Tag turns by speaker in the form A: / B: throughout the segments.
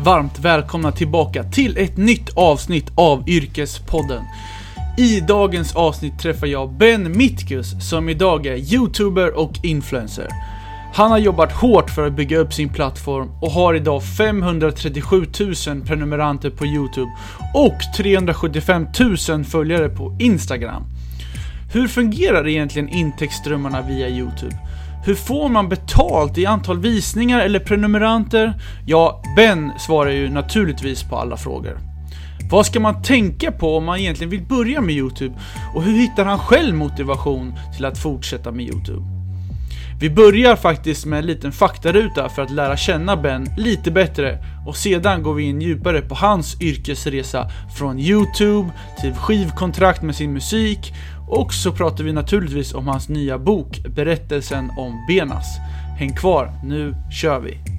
A: varmt välkomna tillbaka till ett nytt avsnitt av Yrkespodden. I dagens avsnitt träffar jag Ben Mitkus som idag är YouTuber och influencer. Han har jobbat hårt för att bygga upp sin plattform och har idag 537 000 prenumeranter på YouTube och 375 000 följare på Instagram. Hur fungerar egentligen intäktsströmmarna via YouTube? Hur får man betalt i antal visningar eller prenumeranter? Ja, Ben svarar ju naturligtvis på alla frågor. Vad ska man tänka på om man egentligen vill börja med YouTube? Och hur hittar han själv motivation till att fortsätta med YouTube? Vi börjar faktiskt med en liten faktaruta för att lära känna Ben lite bättre och sedan går vi in djupare på hans yrkesresa från YouTube till skivkontrakt med sin musik och så pratar vi naturligtvis om hans nya bok Berättelsen om Benas. Häng kvar, nu kör vi!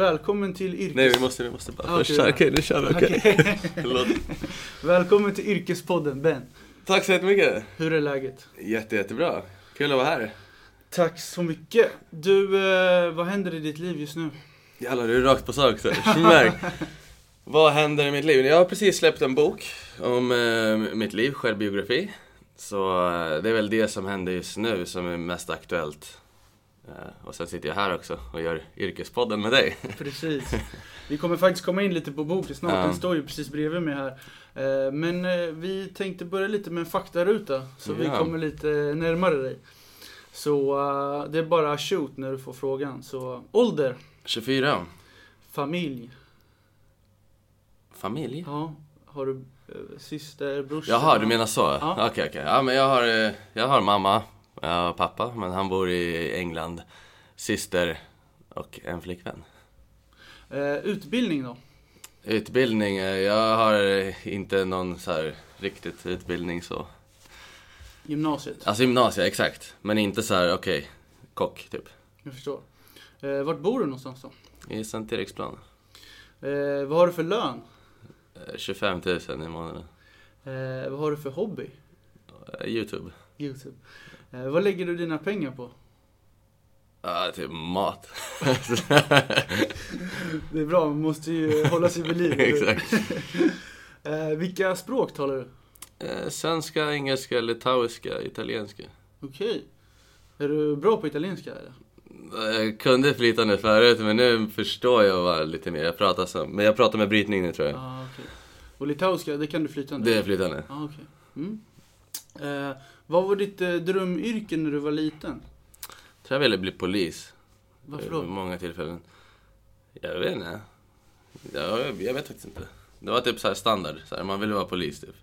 A: Välkommen till yrkes...
B: Nej vi måste, vi måste bara
A: Ah,
B: först
A: okej,
B: okej nu kör vi. Okej. Förlåt.
A: Välkommen till Yrkespodden Ben.
B: Tack så jättemycket.
A: Hur är läget?
B: Jätte, jättebra. Kul att vara här.
A: Tack så mycket. Du, eh, vad händer i ditt liv just nu?
B: Jävlar, du är rakt på sak. Vad händer i mitt liv? Jag har precis släppt en bok om eh, mitt liv, självbiografi. Så eh, det är väl det som händer just nu som är mest aktuellt. Eh, och sen sitter jag här också och gör Yrkespodden med dig.
A: Precis. Vi kommer faktiskt komma in lite på boken snart, den står ju precis bredvid mig här. Eh, Men eh, vi tänkte börja lite med en faktaruta, så vi
B: Ja.
A: kommer lite närmare dig. Så det är bara shoot när du får frågan. Så ålder,
B: 24.
A: familj,
B: Familj?
A: ja, har du syster, brorsa?
B: Jaha, du menar så?
A: Ja.
B: Okej, okej. Ja, men jag har, jag har mamma, har pappa, men han bor i England. Syster och en flickvän.
A: Eh, Utbildning då?
B: Utbildning, eh, jag har eh, inte någon så här riktigt utbildning så.
A: Gymnasiet?
B: Alltså gymnasie, exakt. Men inte så här, okej, kock typ.
A: Jag förstår. Eh, Vart bor du någonstans då?
B: I Sankt Eriksplan.
A: Eh, vad har du för lön?
B: Eh, 25 000 i månaden.
A: Eh, vad har du för hobby?
B: Eh, Youtube.
A: Youtube. Eh, vad lägger du dina pengar på?
B: Ja, typ mat.
A: Det är bra, man måste ju hålla sig vid liv.
B: exakt.
A: eh, vilka språk talar du?
B: Eh, Svenska, engelska, litauiska, italienska.
A: Okej. Är du bra på italienska eller?
B: Jag kunde flytande förut, men nu förstår jag bara lite mer. Jag pratar som, men jag pratar med brytning nu tror jag.
A: Ah, okej. Och litauiska, det kan du flytande?
B: Det är flytande.
A: Ah, okej. Mm. Eh, vad var ditt eh, drömyrke när du var liten?
B: tror jag ville bli polis.
A: Varför
B: Vid
A: då?
B: många tillfällen. Jag vet inte. Ja, jag, jag vet faktiskt inte. Det var typ så standard. Så här, man ville vara polis typ.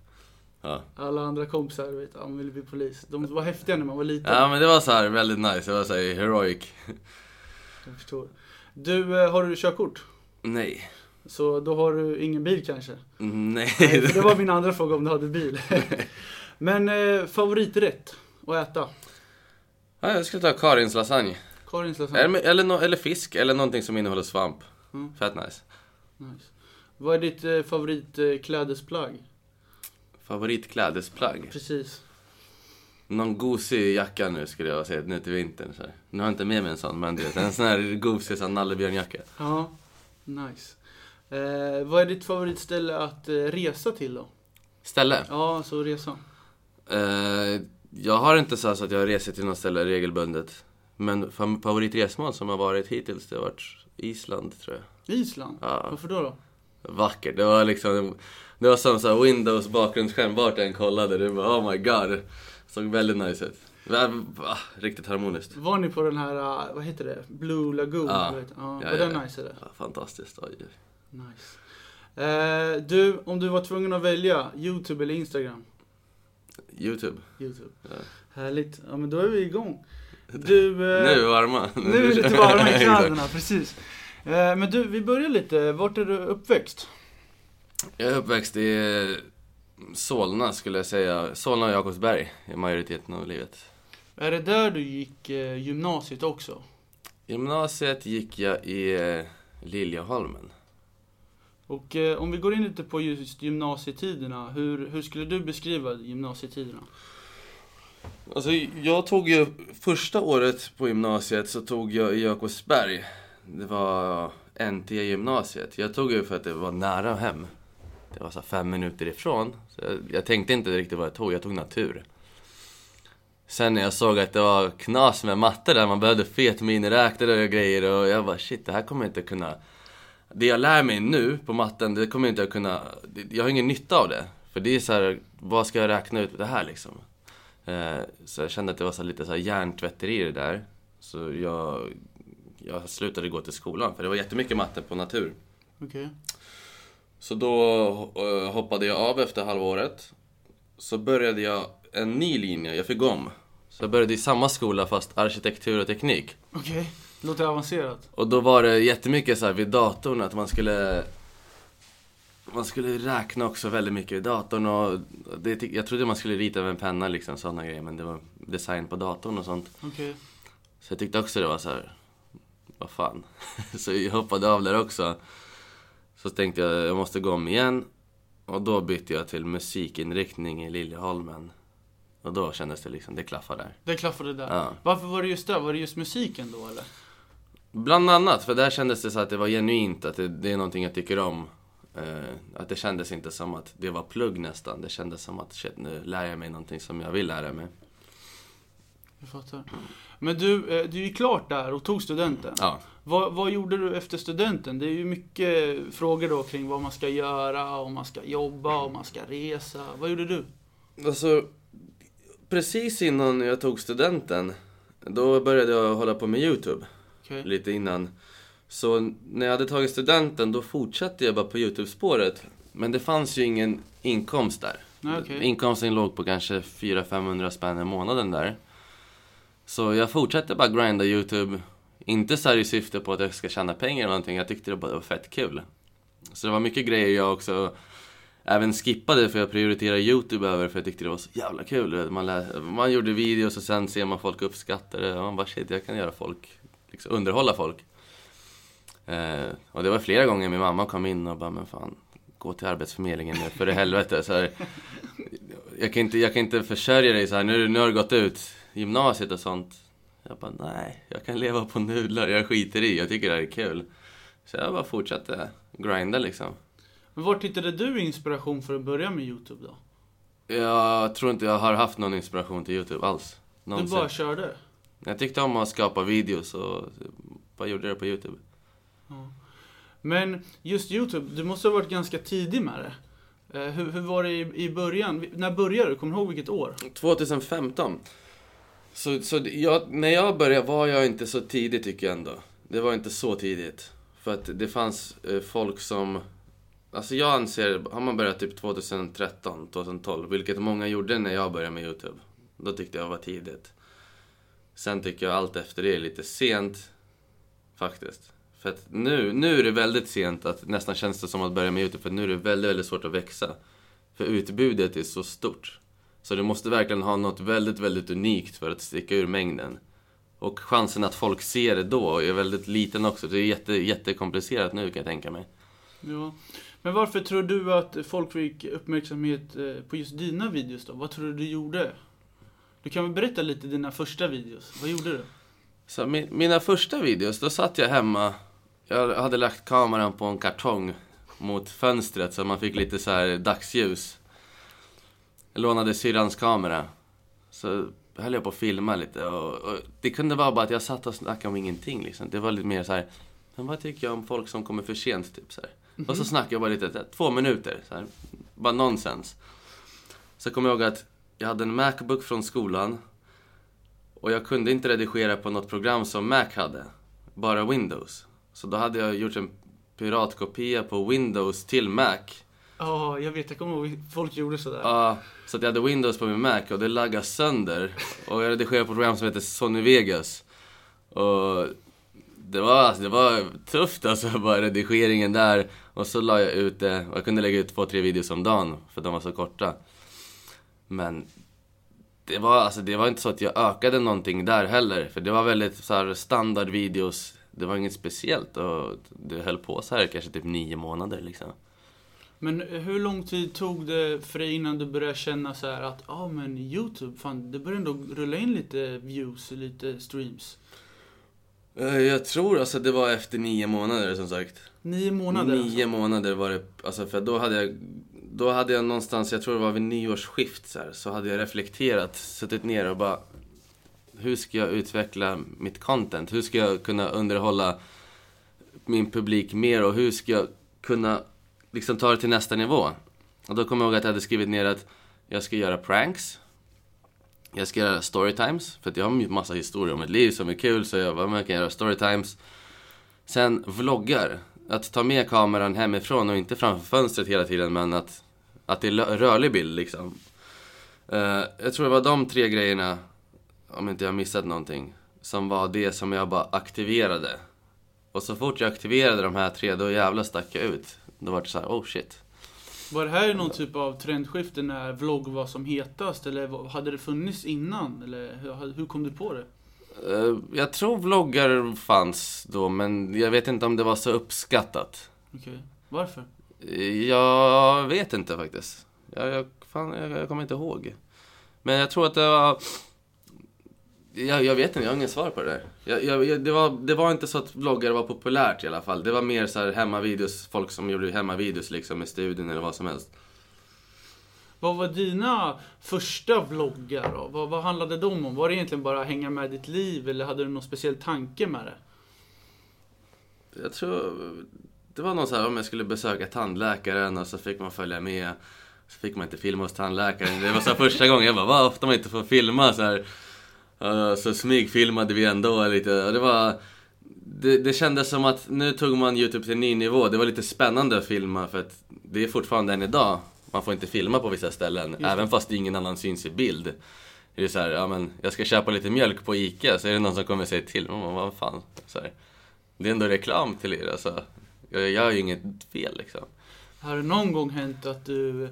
B: Ja.
A: Alla andra kompisar vet, han ville bli polis. De var häftiga när man var liten.
B: ja, men det var så här väldigt nice. Det var så här heroic.
A: Jag förstår. Du, eh, har du körkort?
B: Nej.
A: Så då har du ingen bil kanske?
B: Mm, Nej.
A: Nej, för det var min andra fråga om du hade bil. Men eh, favoriträtt att äta?
B: ja, jag skulle ta Karins lasagne.
A: Karins lasagne?
B: Eller, eller, eller fisk, eller någonting som innehåller svamp.
A: Mm.
B: Fett nice.
A: Nice. Vad är ditt eh, favoritklädesplagg?
B: Favoritklädesplagg?
A: Precis.
B: Någon gosig jacka nu skulle jag säga, nu till vintern. Så här. Nu har jag inte med mig en sån, men du vet, en sån här gosig sån nallebjörnjacka.
A: Ja, nice. Eh, vad är ditt favoritställe att eh, resa till då?
B: Ställe?
A: Ja, så resa.
B: Eh, jag har inte så, så att jag reser till något ställe regelbundet. Men fa- favoritresmål som har varit hittills, det har varit Island tror jag.
A: Island?
B: Ja.
A: Varför då? då?
B: Vackert. Det var liksom, det var som så Windows bakgrundsskärm vart jag än kollade. Det var oh my god. Såg väldigt nice ut. Riktigt harmoniskt.
A: Var ni på den här, eh, vad heter det? Blue Lagoon?
B: Ja.
A: Vet, ja,
B: Ja,
A: var
B: ja,
A: den
B: ja.
A: nice eller?
B: Ja, fantastiskt. Oj.
A: Nice. Eh, du, om du var tvungen att välja Youtube eller Instagram?
B: Youtube.
A: Youtube.
B: Ja.
A: Härligt. Ja men då är vi igång. Du... eh,
B: Nu är vi varma.
A: nu är vi lite varma i kläderna, precis. Eh, men du, vi börjar lite. Vart är du uppväxt?
B: Jag är uppväxt i Solna skulle jag säga. Solna och Jakobsberg i majoriteten av livet.
A: Är det där du gick eh, gymnasiet också?
B: Gymnasiet gick jag i eh, Liljeholmen.
A: Och eh, om vi går in lite på just gymnasietiderna, hur, hur skulle du beskriva gymnasietiderna?
B: Alltså, jag tog ju första året på gymnasiet så tog jag i Jakobsberg. Det var NT-gymnasiet. Jag tog ju för att det var nära hem. Det var så fem minuter ifrån. Så jag, jag tänkte inte riktigt vad jag tog, jag tog natur. Sen när jag såg att det var knas med matte där, man behövde fet miniräknare och grejer och jag bara shit, det här kommer jag inte kunna... Det jag lär mig nu på matten, det kommer jag inte att kunna... Jag har ingen nytta av det. För det är så här, vad ska jag räkna ut det här liksom? Eh, Så jag kände att det var så lite så här hjärntvätteri det där. Så jag, jag slutade gå till skolan, för det var jättemycket matte på natur.
A: Okej.
B: Så då eh, hoppade jag av efter halvåret. Så började jag en ny linje, jag fick om. Så jag började i samma skola fast arkitektur och teknik.
A: Okej. Låter avancerat.
B: Och då var det jättemycket så här vid datorn att man skulle man skulle räkna också väldigt mycket i datorn och det, jag trodde man skulle rita med en penna liksom, sådana grejer, men det var design på datorn och sånt.
A: Okej.
B: Så jag tyckte också det var så här, vad fan. så jag hoppade av där också. Så tänkte jag, jag måste gå om igen. Och då bytte jag till musikinriktning i Liljeholmen. Och då kändes det liksom, det klaffade där.
A: Det klaffade där.
B: Ja.
A: Varför var det just där? Var det just musiken då eller?
B: Bland annat, för där kändes det så att det var genuint, att det, det är någonting jag tycker om. Eh, att det kändes inte som att det var plugg nästan. Det kändes som att shit, nu lär jag mig någonting som jag vill lära mig.
A: Jag fattar. Men du, eh, du gick klart där och tog studenten.
B: Ja.
A: Vad, vad gjorde du efter studenten? Det är ju mycket frågor då kring vad man ska göra, om man ska jobba, om man ska resa. Vad gjorde du?
B: Alltså, precis innan jag tog studenten, då började jag hålla på med YouTube.
A: Okej.
B: lite innan. Så när jag hade tagit studenten då fortsatte jag bara på Youtube-spåret. Men det fanns ju ingen inkomst där.
A: Okej.
B: Inkomsten låg på kanske 400-500 spänn i månaden där. Så jag fortsatte bara grinda Youtube. Inte så här i syfte på att jag ska tjäna pengar eller någonting. Jag tyckte det bara var fett kul. Så det var mycket grejer jag också även skippade för jag prioriterade Youtube över för jag tyckte det var så jävla kul. Man, lä- man gjorde videos och sen ser man folk uppskatta det man bara shit, jag kan göra folk, liksom underhålla folk. Eh, och det var flera gånger min mamma kom in och bara, men fan, gå till Arbetsförmedlingen nu för i helvete. Så här, jag, kan inte, jag kan inte försörja dig så här, nu, nu har du gått ut gymnasiet och sånt. Jag bara, nej, jag kan leva på nudlar, jag skiter i, jag tycker det här är kul. Så jag bara fortsatte grinda liksom.
A: Men vart hittade du inspiration för att börja med YouTube då?
B: Jag tror inte jag har haft någon inspiration till Youtube alls.
A: Du
B: Någonsin.
A: bara körde?
B: Jag tyckte om att skapa videos och bara gjorde det på Youtube.
A: Men just YouTube, du måste ha varit ganska tidig med det. Eh, hur, hur var det i, i början? När började du? Kommer du ihåg vilket år?
B: 2015. Så, så jag, när jag började var jag inte så tidigt tycker jag ändå. Det var inte så tidigt. För att det fanns eh, folk som... Alltså jag anser, har man börjat typ 2013, 2012, vilket många gjorde när jag började med Youtube. Då tyckte jag var tidigt. Sen tycker jag allt efter det är lite sent, faktiskt. För att nu, nu är det väldigt sent att nästan känns det som att börja med Youtube, för nu är det väldigt, väldigt svårt att växa. För utbudet är så stort. Så du måste verkligen ha något väldigt, väldigt unikt för att sticka ur mängden. Och chansen att folk ser det då är väldigt liten också. Det är jätte, jättekomplicerat nu kan jag tänka mig.
A: Ja. Men varför tror du att folk fick uppmärksamhet eh, på just dina videos då? Vad tror du du gjorde? Du kan väl berätta lite dina första videos. Vad gjorde du?
B: Så min, mina första videos, då satt jag hemma. Jag hade lagt kameran på en kartong mot fönstret så man fick lite så här dagsljus. Jag lånade syrrans kamera. Så höll jag på att filma lite och, och det kunde vara bara att jag satt och snackade om ingenting liksom. Det var lite mer så här, men vad tycker jag om folk som kommer för sent typ så här. Och så snackade jag bara lite, här, två minuter så här. Bara nonsens. Så kommer jag ihåg att jag hade en Macbook från skolan och jag kunde inte redigera på något program som Mac hade. Bara Windows. Så då hade jag gjort en piratkopia på Windows till Mac.
A: Ja, jag vet. Jag kommer ihåg folk gjorde sådär.
B: Ja, så att jag hade Windows på min Mac och det laggade sönder. Och jag redigerade på ett program som heter Sony Vegas. Och det var, alltså, det var tufft alltså, bara redigeringen där. Och så la jag ut det, och jag kunde lägga ut två, tre videos om dagen, för de var så korta. Men det var, alltså, det var inte så att jag ökade någonting där heller, för det var väldigt så här, standard videos. Det var inget speciellt och det höll på så här kanske typ nio månader liksom.
A: Men hur lång tid tog det för dig innan du började känna så här att, ja ah, men YouTube, fan det börjar ändå rulla in lite views, lite streams?
B: Eh, Jag tror alltså det var efter nio månader som sagt.
A: Nio månader
B: Nio
A: alltså.
B: månader var det, alltså för då hade jag då hade jag någonstans, jag tror det var vid nyårsskift så, här, så hade jag reflekterat, suttit ner och bara Hur ska jag utveckla mitt content? Hur ska jag kunna underhålla min publik mer och hur ska jag kunna liksom ta det till nästa nivå? Och då kommer jag ihåg att jag hade skrivit ner att jag ska göra pranks jag ska göra storytimes, för att jag har en massa historier om mitt liv som är kul, så jag bara, men jag kan göra storytimes. Sen vloggar. Att ta med kameran hemifrån och inte framför fönstret hela tiden, men att, att det är rörlig bild liksom. Eh, jag tror det var de tre grejerna, om inte jag missat någonting, som var det som jag bara aktiverade. Och så fort jag aktiverade de här tre, då jävlar stack jag ut. Då var det så här, oh shit.
A: Var det här någon typ av trendskifte när vlogg var som hetast? Eller hade det funnits innan? Eller hur, hur kom du på det?
B: Eh, jag tror vloggar fanns då, men jag vet inte om det var så uppskattat.
A: Okej. Varför?
B: Jag vet inte faktiskt. Jag, jag, fan, jag, jag kommer inte ihåg. Men jag tror att det var... Jag, jag vet inte, jag har ingen svar på det där. Jag, jag, det, var, det var inte så att vloggare var populärt i alla fall. Det var mer så här hemmavideos, folk som gjorde hemmavideos liksom med studion eller vad som helst.
A: Vad var dina första vloggar då? Vad, vad handlade de om? Var det egentligen bara att hänga med ditt liv eller hade du någon speciell tanke med det?
B: Jag tror... Det var någon så här om jag skulle besöka tandläkaren och så fick man följa med. Så fick man inte filma hos tandläkaren. Det var så första gången jag bara, vad ofta man inte får filma så här. Så smygfilmade vi ändå lite. Och det var... Det, det kändes som att nu tog man YouTube till en ny nivå. Det var lite spännande att filma för att det är fortfarande än idag. Man får inte filma på vissa ställen,
A: det.
B: även fast ingen annan syns i bild. Det är så här, ja men jag ska köpa lite mjölk på ICA, så är det någon som kommer säger till. Man bara, vad fan. Så här. Det är ändå reklam till er alltså. Jag gör ju inget fel liksom.
A: Har det någon gång hänt att du,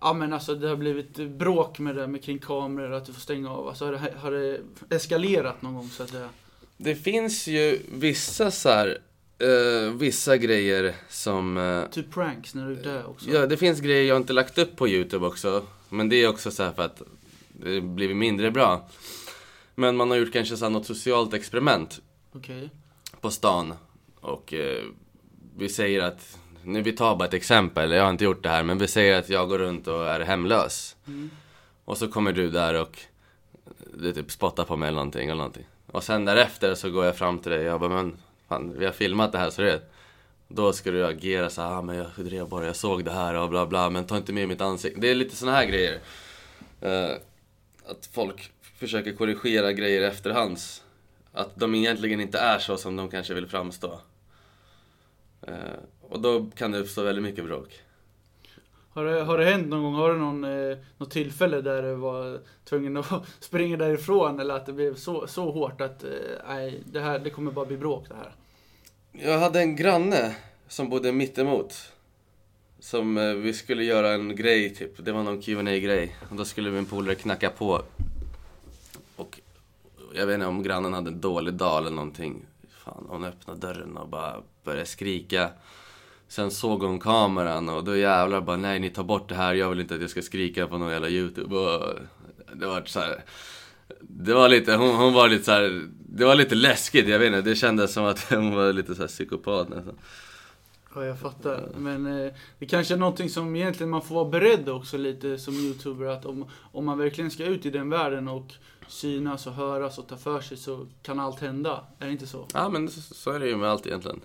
A: ja men alltså det har blivit bråk med det med kring kameror, att du får stänga av? Alltså har det, har det eskalerat någon gång så att säga?
B: Det finns ju vissa så här, eh, vissa grejer som... eh,
A: Typ pranks när du är där också?
B: ja, det finns grejer jag inte lagt upp på YouTube också. Men det är också så här för att det blivit mindre bra. Men man har gjort kanske så något socialt experiment
A: Okej.
B: på stan. Och eh, vi säger att, nu vi tar bara ett exempel, jag har inte gjort det här, men vi säger att jag går runt och är hemlös.
A: Mm.
B: Och så kommer du där och du typ spottar på mig eller någonting, eller någonting. Och sen därefter så går jag fram till dig och jag bara, men fan, vi har filmat det här så det Då ska du agera så här, ah, men jag drev bara, jag såg det här och bla bla, men ta inte med mitt ansikte. Det är lite såna här grejer. Eh, att folk försöker korrigera grejer efterhands. Att de egentligen inte är så som de kanske vill framstå. Eh, och då kan det uppstå väldigt mycket bråk.
A: Har det, har det hänt någon gång, har du någon, eh, något tillfälle där du var tvungen att springa därifrån eller att det blev så, så hårt att eh, nej, det här, det kommer bara bli bråk det här?
B: Jag hade en granne som bodde mittemot. Som eh, vi skulle göra en grej typ. Det var någon qa grej Och då skulle min polare knacka på. Och jag vet inte om grannen hade en dålig dag eller någonting. Fan, hon öppnade dörren och bara började skrika. Sen såg hon kameran och då jävlar bara nej ni tar bort det här, jag vill inte att jag ska skrika på någon jävla youtube. Och det var så här, Det var lite, hon, hon var lite så här, det var lite läskigt, jag vet inte, det kändes som att hon var lite så här psykopat nästan.
A: Ja, jag fattar. Men eh, det kanske är någonting som egentligen man får vara beredd också lite som youtuber att om, om man verkligen ska ut i den världen och synas och höras och ta för sig så kan allt hända. Är det inte så?
B: Ja men så, så är det ju med allt egentligen.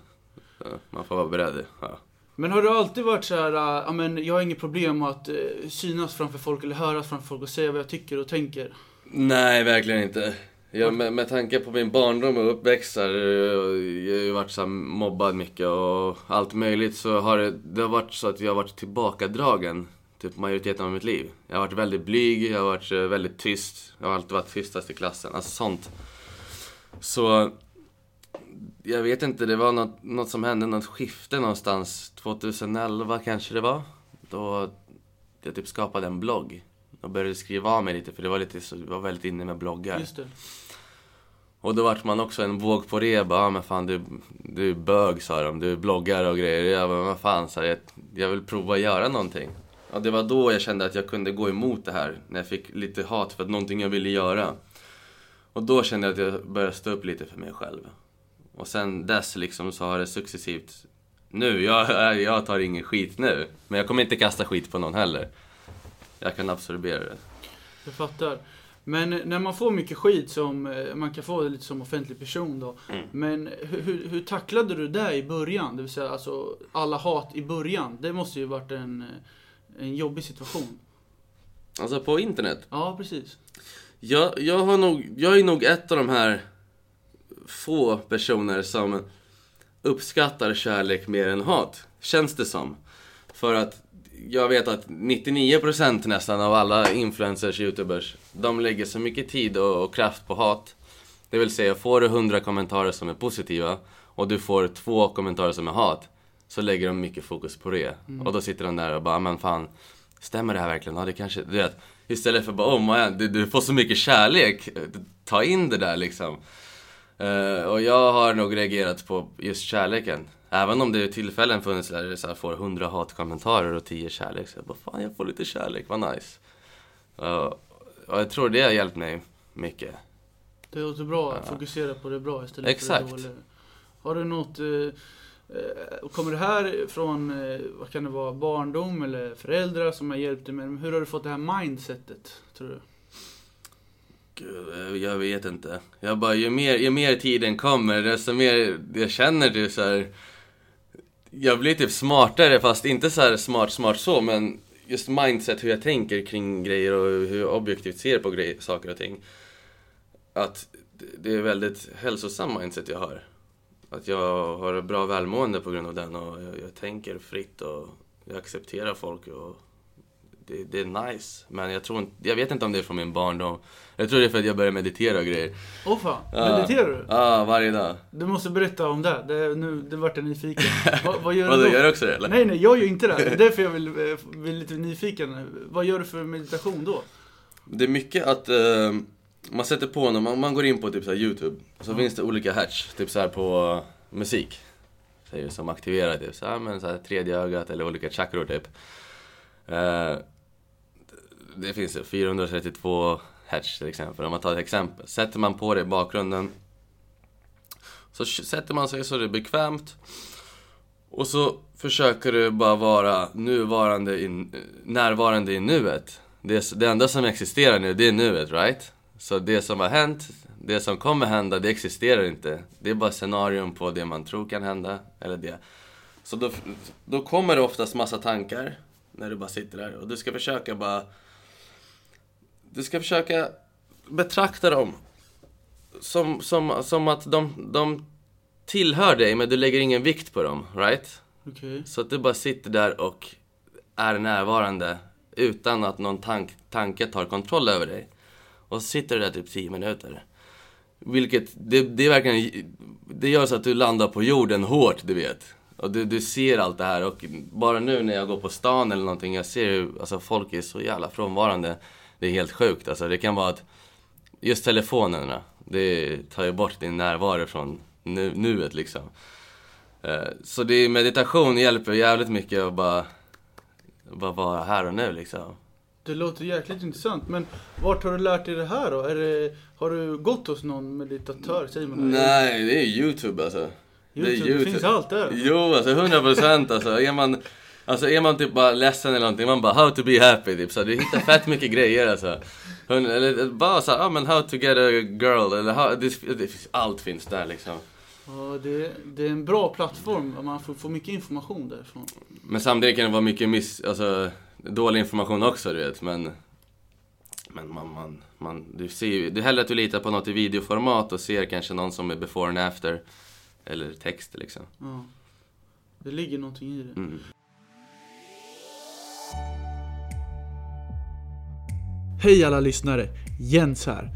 B: Man får vara beredd. Ja.
A: Men har du alltid varit så här, äh, ja men jag har inget problem med att eh, synas framför folk eller höras framför folk och säga vad jag tycker och tänker?
B: Nej, verkligen inte. Ja, med, med tanke på min barndom och uppväxt så här, jag har ju varit så här, mobbad mycket och allt möjligt så har det, det har varit så att jag har varit tillbakadragen typ majoriteten av mitt liv. Jag har varit väldigt blyg, jag har varit eh, väldigt tyst, jag har alltid varit tystast i klassen, alltså sånt. Så jag vet inte, det var något, något som hände, något skifte någonstans 2011 kanske det var. Då jag typ skapade en blogg och började skriva av mig lite för det var lite så, jag var väldigt inne med bloggar. Och då vart man också en våg på det. Bara, ah, men fan du, du är bög sa de. Du är bloggare och grejer. Jag bara, vad fan, så här, jag, jag vill prova att göra någonting. Och det var då jag kände att jag kunde gå emot det här. När jag fick lite hat för att någonting jag ville göra. Och då kände jag att jag började stå upp lite för mig själv. Och sen dess liksom så har det successivt... Nu, jag, jag tar ingen skit nu. Men jag kommer inte kasta skit på någon heller. Jag kan absorbera det.
A: Jag fattar. Men när man får mycket skit som, eh, man kan få det lite som offentlig person då.
B: Mm.
A: Men hur, hur, tacklade du det i början? Det vill säga alltså alla hat i början. Det måste ju varit en, eh, en jobbig situation.
B: Alltså på internet.
A: Ja, precis.
B: Jag, jag, har nog, jag är nog ett av de här få personer som uppskattar kärlek mer än hat. Känns det som. För att jag vet att 99% nästan av alla influencers, youtubers, de lägger så mycket tid och, och kraft på hat. Det vill säga, får du 100 kommentarer som är positiva och du får två kommentarer som är hat, så lägger de mycket fokus på det. Och då sitter de där och bara, men fan, stämmer det här verkligen? Ja, det kanske, du vet, istället för bara, oh man, du, du får så mycket kärlek, ta in det där liksom. Eh, och jag har nog reagerat på just kärleken. Även om det är tillfällen funnits där det så här får 100 hatkommentarer och 10 kärlek. Så jag bara, fan jag får lite kärlek, vad nice. Uh, och jag tror det har hjälpt mig mycket.
A: Det låter bra att fokusera på det bra istället
B: Exakt.
A: för det dåliga. Har du något... Eh, eh, kommer det här från, eh, vad kan det vara, barndom eller föräldrar som har hjälpt dig med? Hur har du fått det här mindsetet, tror du?
B: Gud, jag vet inte. Jag bara, ju mer, ju mer tiden kommer, desto mer jag känner det så här. Jag blir typ smartare, fast inte så här smart, smart så, men just mindset, hur jag tänker kring grejer och hur jag objektivt ser på grejer, saker och ting. Att det- det är väldigt hälsosam mindset jag har. Att jag har bra välmående på grund av den och jag, jag tänker fritt och jag accepterar folk och det, det är nice. Men jag tror inte, jag vet inte om det är från min barndom. Jag tror det är för att jag började meditera och grejer.
A: Åh fan,
B: Ja.
A: mediterar du?
B: Ja, varje dag.
A: Du måste berätta om det. det nu, det vart jag nyfiken. vad, vad gör
B: Vadå,
A: du då?
B: gör du också det eller?
A: Nej, nej, jag gör inte det. Det är därför jag vill, eh, bli lite nyfiken. Vad gör du för meditation då?
B: Det är mycket att eh, man sätter på, när man, man går in på typ så Youtube, så finns det olika hatch, typ så här på musik. Säger som aktiverar typ så här, men så här tredje ögat eller olika chakror typ. Eh, det finns det, 432 hertz till exempel. Om man tar ett exempel. Sätter man på det i bakgrunden så sätter man sig så det är bekvämt. Och så försöker du bara vara nuvarande i, närvarande i nuet. Det, det enda som existerar nu, det är nuet, right? Så det som har hänt, det som kommer hända, det existerar inte. Det är bara scenarion på det man tror kan hända, eller det. Så då, då kommer det oftast massa tankar när du bara sitter där och du ska försöka bara... Du ska försöka betrakta dem som, som, som att de, de tillhör dig men du lägger ingen vikt på dem, right?
A: Okej.
B: Så att du bara sitter där och är närvarande utan att någon tank, tanke tar kontroll över dig. Och så sitter du där typ 10 minuter. Vilket, det, det är verkligen, det gör så att du landar på jorden hårt, du vet. Och du, du ser allt det här och bara nu när jag går på stan eller någonting, jag ser hur alltså, folk är så jävla frånvarande. Det är helt sjukt alltså. Det kan vara att just telefonerna, det tar ju bort din närvaro från nu, nuet liksom. Eh, Så det är meditation hjälper jävligt mycket att bara, bara vara här och nu liksom.
A: Det låter jäkligt intressant. Men vart har du lärt dig det här då? Är det, har du gått hos någon meditatör, säger man det?
B: Nej, det är Youtube alltså.
A: YouTube, det finns allt där.
B: Jo, alltså 100 procent alltså. Är man, alltså. är man typ bara ledsen eller någonting, man bara how to be happy typ. Så du hittar fett mycket grejer alltså. Hun- Eller bara så här, ah, men how to get a girl, eller how, det, det, allt finns där liksom.
A: Ja, det, det är en bra plattform. Man får, får mycket information därifrån. Men
B: Men samtidigt kan det vara mycket miss, alltså, dålig information också du vet, men Men man, man, man, du ser ju, det är hellre att du litar på något i videoformat och ser kanske någon som är before and after. Eller text liksom.
A: Ja. Det ligger någonting i det.
B: Mm.
A: Hej alla lyssnare! Jens här.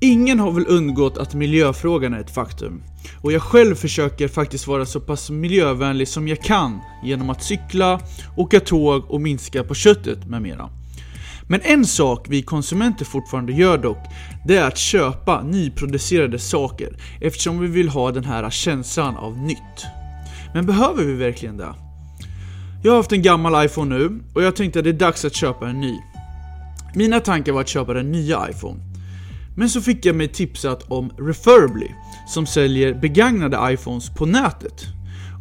A: Ingen har väl undgått att miljöfrågan är ett faktum. Och jag själv försöker faktiskt vara så pass miljövänlig som jag kan genom att cykla, åka tåg och minska på köttet med mera. Men en sak vi konsumenter fortfarande gör dock, det är att köpa nyproducerade saker eftersom vi vill ha den här känslan av nytt. Men behöver vi verkligen det? Jag har haft en gammal iPhone nu och jag tänkte att det är dags att köpa en ny. Mina tankar var att köpa den nya iPhone. Men så fick jag mig tipsat om Refurbly, som säljer begagnade iPhones på nätet.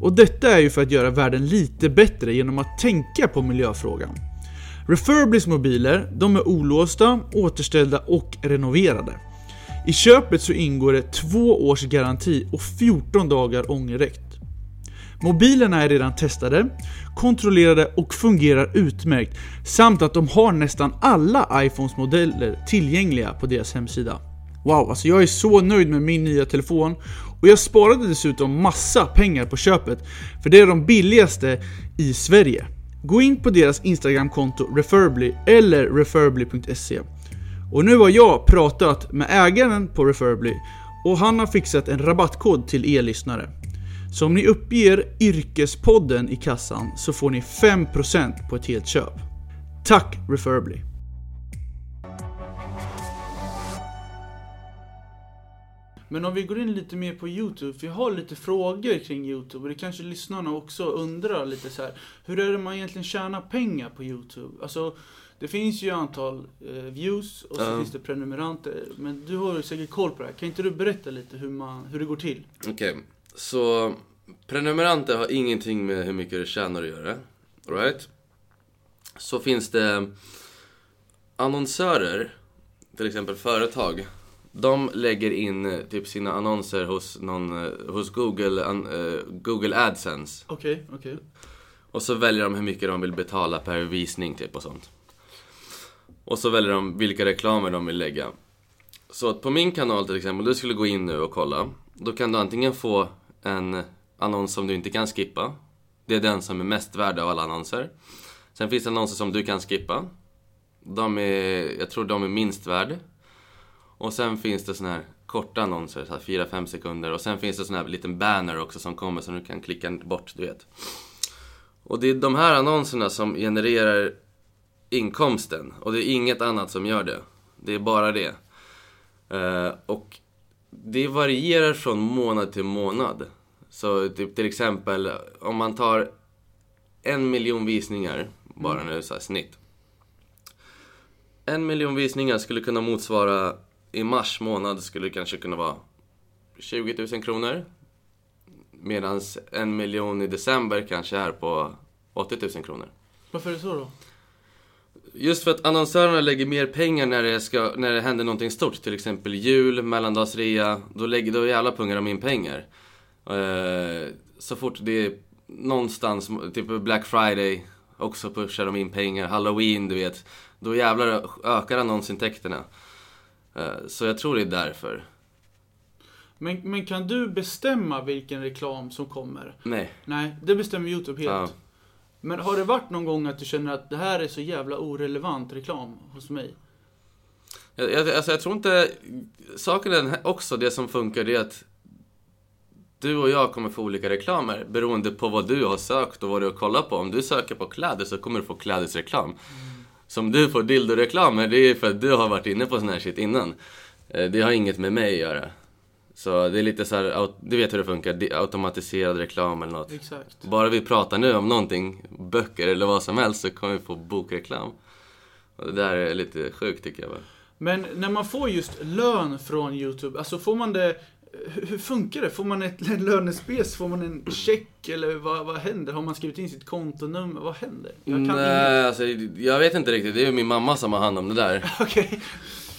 A: Och detta är ju för att göra världen lite bättre genom att tänka på miljöfrågan. Refurblys mobiler, de är olåsta, återställda och renoverade. I köpet så ingår det två års garanti och 14 dagar ångerrätt. Mobilerna är redan testade, kontrollerade och fungerar utmärkt samt att de har nästan alla iPhones modeller tillgängliga på deras hemsida. Wow, alltså jag är så nöjd med min nya telefon och jag sparade dessutom massa pengar på köpet för det är de billigaste i Sverige. Gå in på deras Instagramkonto Refurbly eller refurbly.se. Och nu har jag pratat med ägaren på Refurbly och han har fixat en rabattkod till er lyssnare. Så om ni uppger Yrkespodden i kassan så får ni 5% på ett helt köp. Tack Refurbly! Men om vi går in lite mer på Youtube, för jag har lite frågor kring Youtube och det kanske lyssnarna också undrar lite så här. Hur är det man egentligen tjänar pengar på Youtube? Alltså, det finns ju antal eh, views och så
B: Ja.
A: finns det prenumeranter. Men du har ju säkert koll på det här. Kan inte du berätta lite hur, man, hur det går till?
B: Okej, så prenumeranter har ingenting med hur mycket du tjänar att göra. Right? Så finns det annonsörer, till exempel företag. De lägger in eh, typ sina annonser hos, någon, eh, hos Google, eh, Google AdSense.
A: Okej, okej.
B: Och så väljer de hur mycket de vill betala per visning typ och sånt. Och så väljer de vilka reklamer de vill lägga. Så att på min kanal till exempel, du skulle gå in nu och kolla. Då kan du antingen få en annons som du inte kan skippa. Det är den som är mest värd av alla annonser. Sen finns det annonser som du kan skippa. De är, jag tror de är minst värd. Och sen finns det såna här korta annonser, så här 4-5 sekunder. Och sen finns det sån här liten banner också som kommer som du kan klicka bort, du vet. Och det är de här annonserna som genererar inkomsten. Och det är inget annat som gör det. Det är bara det. Eh, och det varierar från månad till månad. Så typ till exempel om man tar en miljon visningar, bara nu så här snitt. En miljon visningar skulle kunna motsvara, i mars månad skulle det kanske kunna vara 20 000 kronor. Medan en miljon i december kanske är på 80 000 kronor.
A: Varför är det så då?
B: Just för att annonsörerna lägger mer pengar när det, ska, när det händer någonting stort. Till exempel jul, mellandagsrea. Då, lägger, då jävla pungar de in pengar. Eh, så fort det är någonstans, typ Black Friday, också pushar de in pengar. Halloween, du vet. Då jävlar ökar annonsintäkterna. Eh, så jag tror det är därför.
A: Men, men kan du bestämma vilken reklam som kommer?
B: Nej.
A: Nej, det bestämmer Youtube helt.
B: Ja.
A: Men har det varit någon gång att du känner att det här är så jävla orelevant reklam hos mig?
B: Jag, jag, alltså jag tror inte... Saken är också, det som funkar det är att du och jag kommer få olika reklamer beroende på vad du har sökt och vad du har kollat på. Om du söker på kläder så kommer du få klädesreklam. Som du får dildoreklamer, det är för att du har varit inne på sån här shit innan. Eh, Det har inget med mig att göra. Så det är lite så här, du vet hur det funkar, automatiserad reklam eller något.
A: Exakt.
B: Bara vi pratar nu om någonting, böcker eller vad som helst, så kommer vi få bokreklam. Och det där är lite sjukt tycker jag bara.
A: Men när man får just lön från Youtube, alltså får man det... Hur funkar det? Får man ett lönespec? Får man en check? Eller vad, vad händer? Har man skrivit in sitt kontonummer? Vad händer? Jag inget.
B: Nej, alltså, jag vet inte riktigt. Det är ju min mamma som har hand om det där.
A: Okej.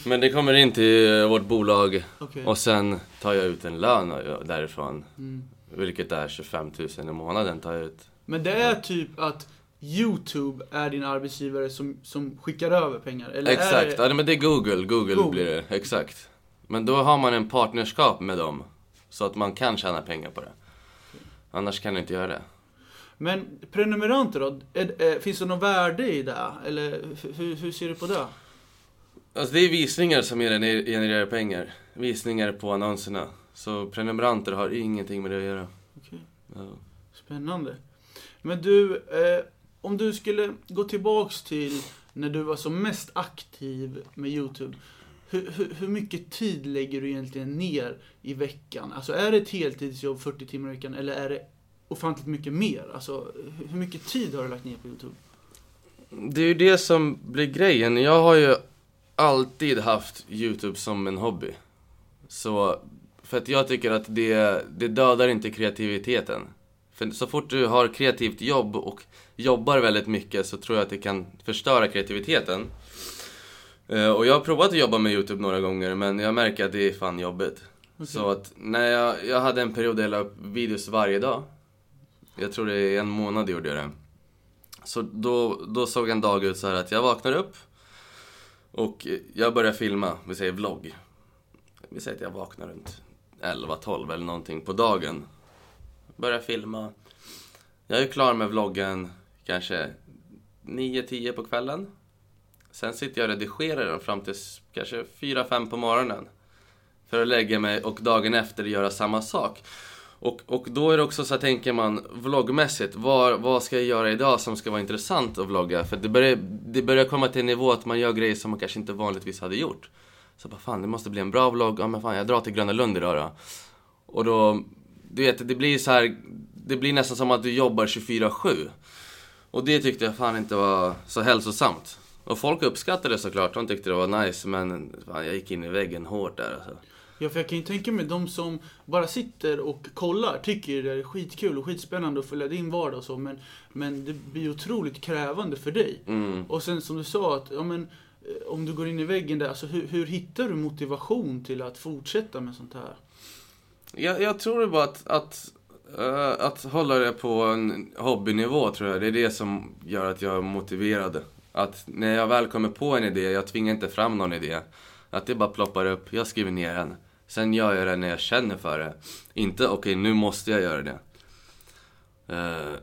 B: Men det kommer in till eh, vårt bolag
A: Okej.
B: och sen tar jag ut en lön därifrån.
A: Mm.
B: Vilket är 25 000 i månaden tar jag ut.
A: Men det är typ att Youtube är din arbetsgivare som, som skickar över pengar? Eller
B: Exakt,
A: Är det...
B: ja, men det är Google. Google.
A: Google.
B: blir det, exakt. Men då har man en partnerskap med dem. Så att man kan tjäna pengar på det. Annars kan du inte göra det.
A: Men prenumeranter då? Är, är, finns det något värde i det? Eller hur, hur ser du på det?
B: Alltså det är visningar som gener- genererar pengar. Visningar på annonserna. Så prenumeranter har ingenting med det att göra.
A: Okej.
B: Ja.
A: Spännande. Men du, eh, om du skulle gå tillbaks till när du var som mest aktiv med Youtube. Hur, hur, hur mycket tid lägger du egentligen ner i veckan? Alltså är det ett heltidsjobb 40 timmar i veckan eller är det ofantligt mycket mer? Alltså hur mycket tid har du lagt ner på Youtube?
B: Det är ju det som blir grejen. Jag har ju alltid haft Youtube som en hobby. Så, för att jag tycker att det, det dödar inte kreativiteten. För så fort du har kreativt jobb och jobbar väldigt mycket så tror jag att det kan förstöra kreativiteten. Eh, Och jag har provat att jobba med Youtube några gånger men jag märker att det är fan jobbigt. Så att när jag, jag hade en period där jag la upp videos varje dag. Jag tror det är en månad gjorde jag det. Så då, då såg en dag ut så här att jag vaknar upp och jag börjar filma, vi säger vlogg. Vi säger att jag vaknar runt 11-12 eller någonting på dagen. Börjar filma. Jag är klar med vloggen kanske 9-10 på kvällen. Sen sitter jag och redigerar den fram till kanske 4-5 på morgonen. För att lägga mig och dagen efter göra samma sak. Och, och då är det också så här, tänker man vloggmässigt, vad, vad ska jag göra idag som ska vara intressant att vlogga? För det börjar, det börjar komma till en nivå att man gör grejer som man kanske inte vanligtvis hade gjort. Så bara, fan det måste bli en bra vlogg, ja men fan jag drar till Gröna Lund idag då. Och då, du vet, det blir så här, det blir nästan som att du jobbar 24-7. Och det tyckte jag fan inte var så hälsosamt. Och folk uppskattade det såklart, de tyckte det var nice, men fan, jag gick in i väggen hårt där alltså.
A: Ja, för jag kan ju tänka mig de som bara sitter och kollar tycker det är skitkul och skitspännande att följa din vardag och så, men, men det blir otroligt krävande för dig.
B: Mm.
A: Och sen som du sa, att ja, men, eh, om du går in i väggen där, alltså, hur, hur hittar du motivation till att fortsätta med sånt här?
B: Jag, jag tror det bara att, att, eh, att hålla det på en hobbynivå tror jag. Det är det som gör att jag är motiverad. Att när jag väl kommer på en idé, jag tvingar inte fram någon idé. Att det bara ploppar upp, jag skriver ner den. Sen gör jag det när jag känner för det. Inte okej, nu måste jag göra det. Eh,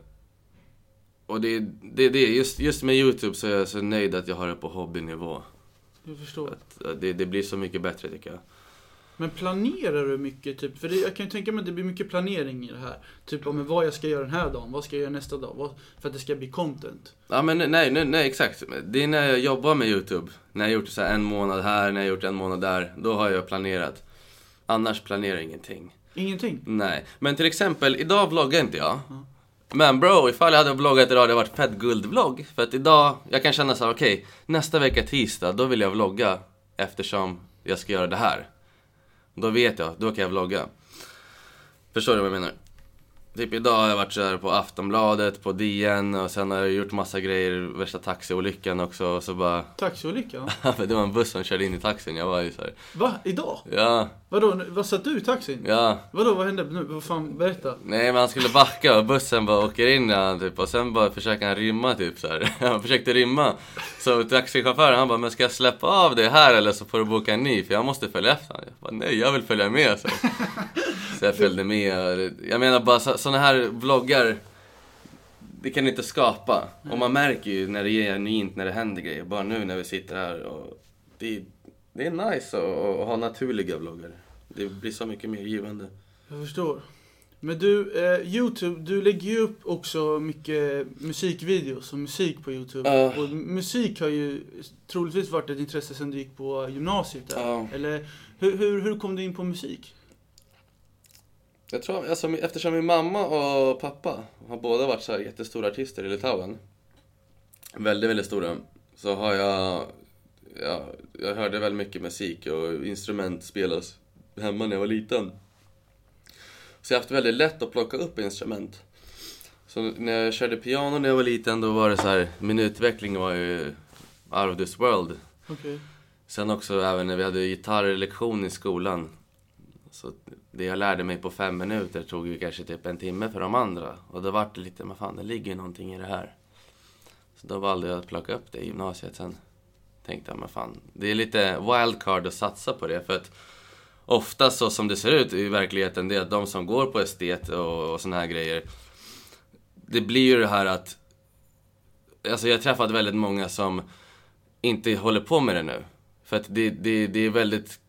B: och det, det, det just, just med YouTube så är jag så nöjd att jag har det på hobbynivå.
A: Jag förstår.
B: Att, att det, det blir så mycket bättre tycker jag.
A: Men planerar du mycket? Typ, för det, jag kan ju tänka mig att det blir mycket planering i det här. Typ om vad jag ska göra den här dagen, vad ska jag göra nästa dag? Vad, för att det ska bli content.
B: Ja men nej, nej, nej exakt. Det är när jag jobbar med YouTube. När jag gjort så här en månad här, när jag gjort en månad där. Då har jag planerat. Annars planerar jag ingenting.
A: Ingenting?
B: Nej. Men till exempel, idag vloggar inte jag. Men bro, ifall jag hade vloggat idag, det hade varit fett guldvlogg. För att idag, jag kan känna så här, okej, nästa vecka tisdag, då vill jag vlogga. Eftersom jag ska göra det här. Då vet jag, då kan jag vlogga. Förstår du vad jag menar? Typ idag har jag varit så här på Aftonbladet, på DN och sen har jag gjort massa grejer, värsta taxiolyckan också och så bara...
A: Taxiolycka?
B: det var en buss som körde in i taxin, jag var ju så här,
A: Va? Idag?
B: ja,
A: Vadå? Vad satt du i taxin?
B: ja.
A: Vadå? Vad hände nu? Vad fan? Berätta.
B: Nej men han skulle backa och bussen bara åker in i han typ och sen bara försöker han rymma typ så här. Han försökte rymma. Så taxichauffören han bara, men ska jag släppa av det här eller så får du boka en ny för jag måste följa efter honom. Jag bara, nej jag vill följa med så. Så jag följde med. Jag menar bara sådana här vloggar. Det kan du inte skapa. Och man märker ju när det är genuint, när det händer grejer. Bara nu när vi sitter här och det, det är nice att, att ha naturliga vloggar. Det blir så mycket mer givande.
A: Jag förstår. Men du, eh, Youtube, du lägger ju upp också mycket musikvideos och musik på Youtube.
B: Ja.
A: Och musik har ju troligtvis varit ett intresse sedan du gick på gymnasiet där.
B: Ja.
A: Eller hur, hur, hur kom du in på musik?
B: Jag tror, alltså, eftersom min mamma och pappa har båda varit så här jättestora artister i Litauen. Väldigt, väldigt stora. Så har jag, ja, jag hörde väldigt mycket musik och instrument spelas hemma när jag var liten. Så jag har haft väldigt lätt att plocka upp instrument. Så när jag körde piano när jag var liten då var det så här, min utveckling var ju out of this world.
A: Okej.
B: Sen också även när vi hade gitarrlektion i skolan. Så det jag lärde mig på fem minuter tog ju kanske typ en timme för de andra. Och då vart det lite, men fan det ligger ju någonting i det här. Så då valde jag att plocka upp det i gymnasiet sen. Tänkte jag, men fan, det är lite wildcard att satsa på det för att ofta så som det ser ut i verkligheten, det är att de som går på estet och, och såna här grejer, det blir ju det här att, alltså jag har träffat väldigt många som inte håller på med det nu. För att det, det, det är väldigt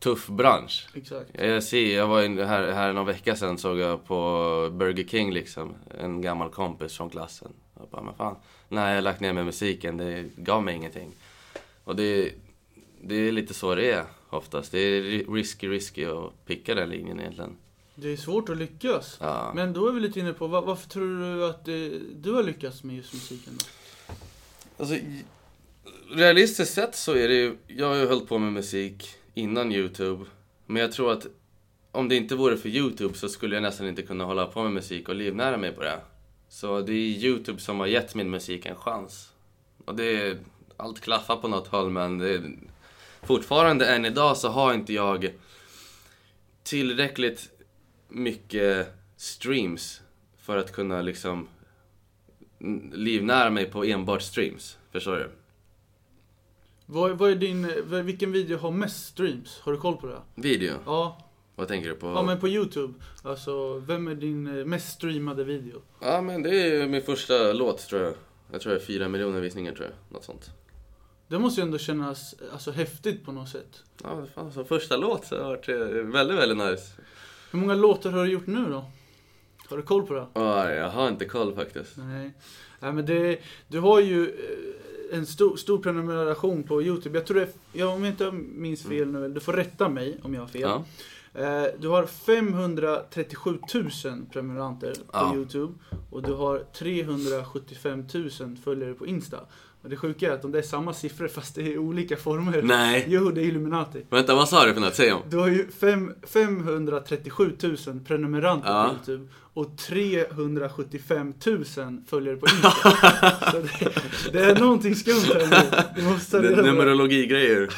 B: tuff bransch.
A: Exakt.
B: Jag ser, jag var in- här, här någon vecka sedan såg jag på Burger King liksom, en gammal kompis från klassen. Jag bara, men fan, nej jag har lagt ner med musiken, det gav mig ingenting. Och det, det är lite så det är oftast. Det är ri- risky, risky att picka den linjen egentligen.
A: Det är svårt att lyckas.
B: Ja.
A: Men då är vi lite inne på, va- varför tror du att du har lyckats med just musiken då?
B: Alltså, realistiskt sett så är det ju, jag har ju hållit på med musik innan Youtube. Men jag tror att om det inte vore för Youtube så skulle jag nästan inte kunna hålla på med musik och livnära mig på det. Så det är Youtube som har gett min musik en chans. Och det är, allt klaffar på något håll men det är, fortfarande än idag så har inte jag tillräckligt mycket streams för att kunna liksom livnära mig på enbart streams. Förstår du?
A: Vad, vad är din, vilken video har mest streams? Har du koll på det?
B: Video?
A: Ja,
B: Vad tänker du på?
A: ja men på Youtube. Alltså, vem är din eh, mest streamade video?
B: Ja, men det är min första låt tror jag. Jag tror det är fyra miljoner visningar tror jag. Något sånt.
A: Det måste ju ändå kännas alltså, häftigt på något sätt.
B: Ja, fan, så första låt så har varit eh, väldigt, väldigt nice.
A: Hur många låtar har du gjort nu då? Har du koll på det?
B: Ja, jag har inte koll faktiskt.
A: Nej. Nej men det, du har ju eh, en stor, stor prenumeration på Youtube. Jag tror det, ja, om jag inte minns fel nu, du får rätta mig om jag har fel.
B: Ja.
A: Eh, Du har 537 000 prenumeranter på
B: Ja.
A: Youtube och du har 375 000 följare på Insta. Och det sjuka är att de där är samma siffror fast det är olika former.
B: Nej.
A: Jo, det är Illuminati.
B: Vänta, vad sa du för något? Säg om.
A: Du har ju fem, 537 000 prenumeranter
B: Ja.
A: på Youtube och 375 000 följare på Insta. Så det, det är någonting skumt här nu. Du måste
B: Det-
A: det.
B: Numerologigrejer.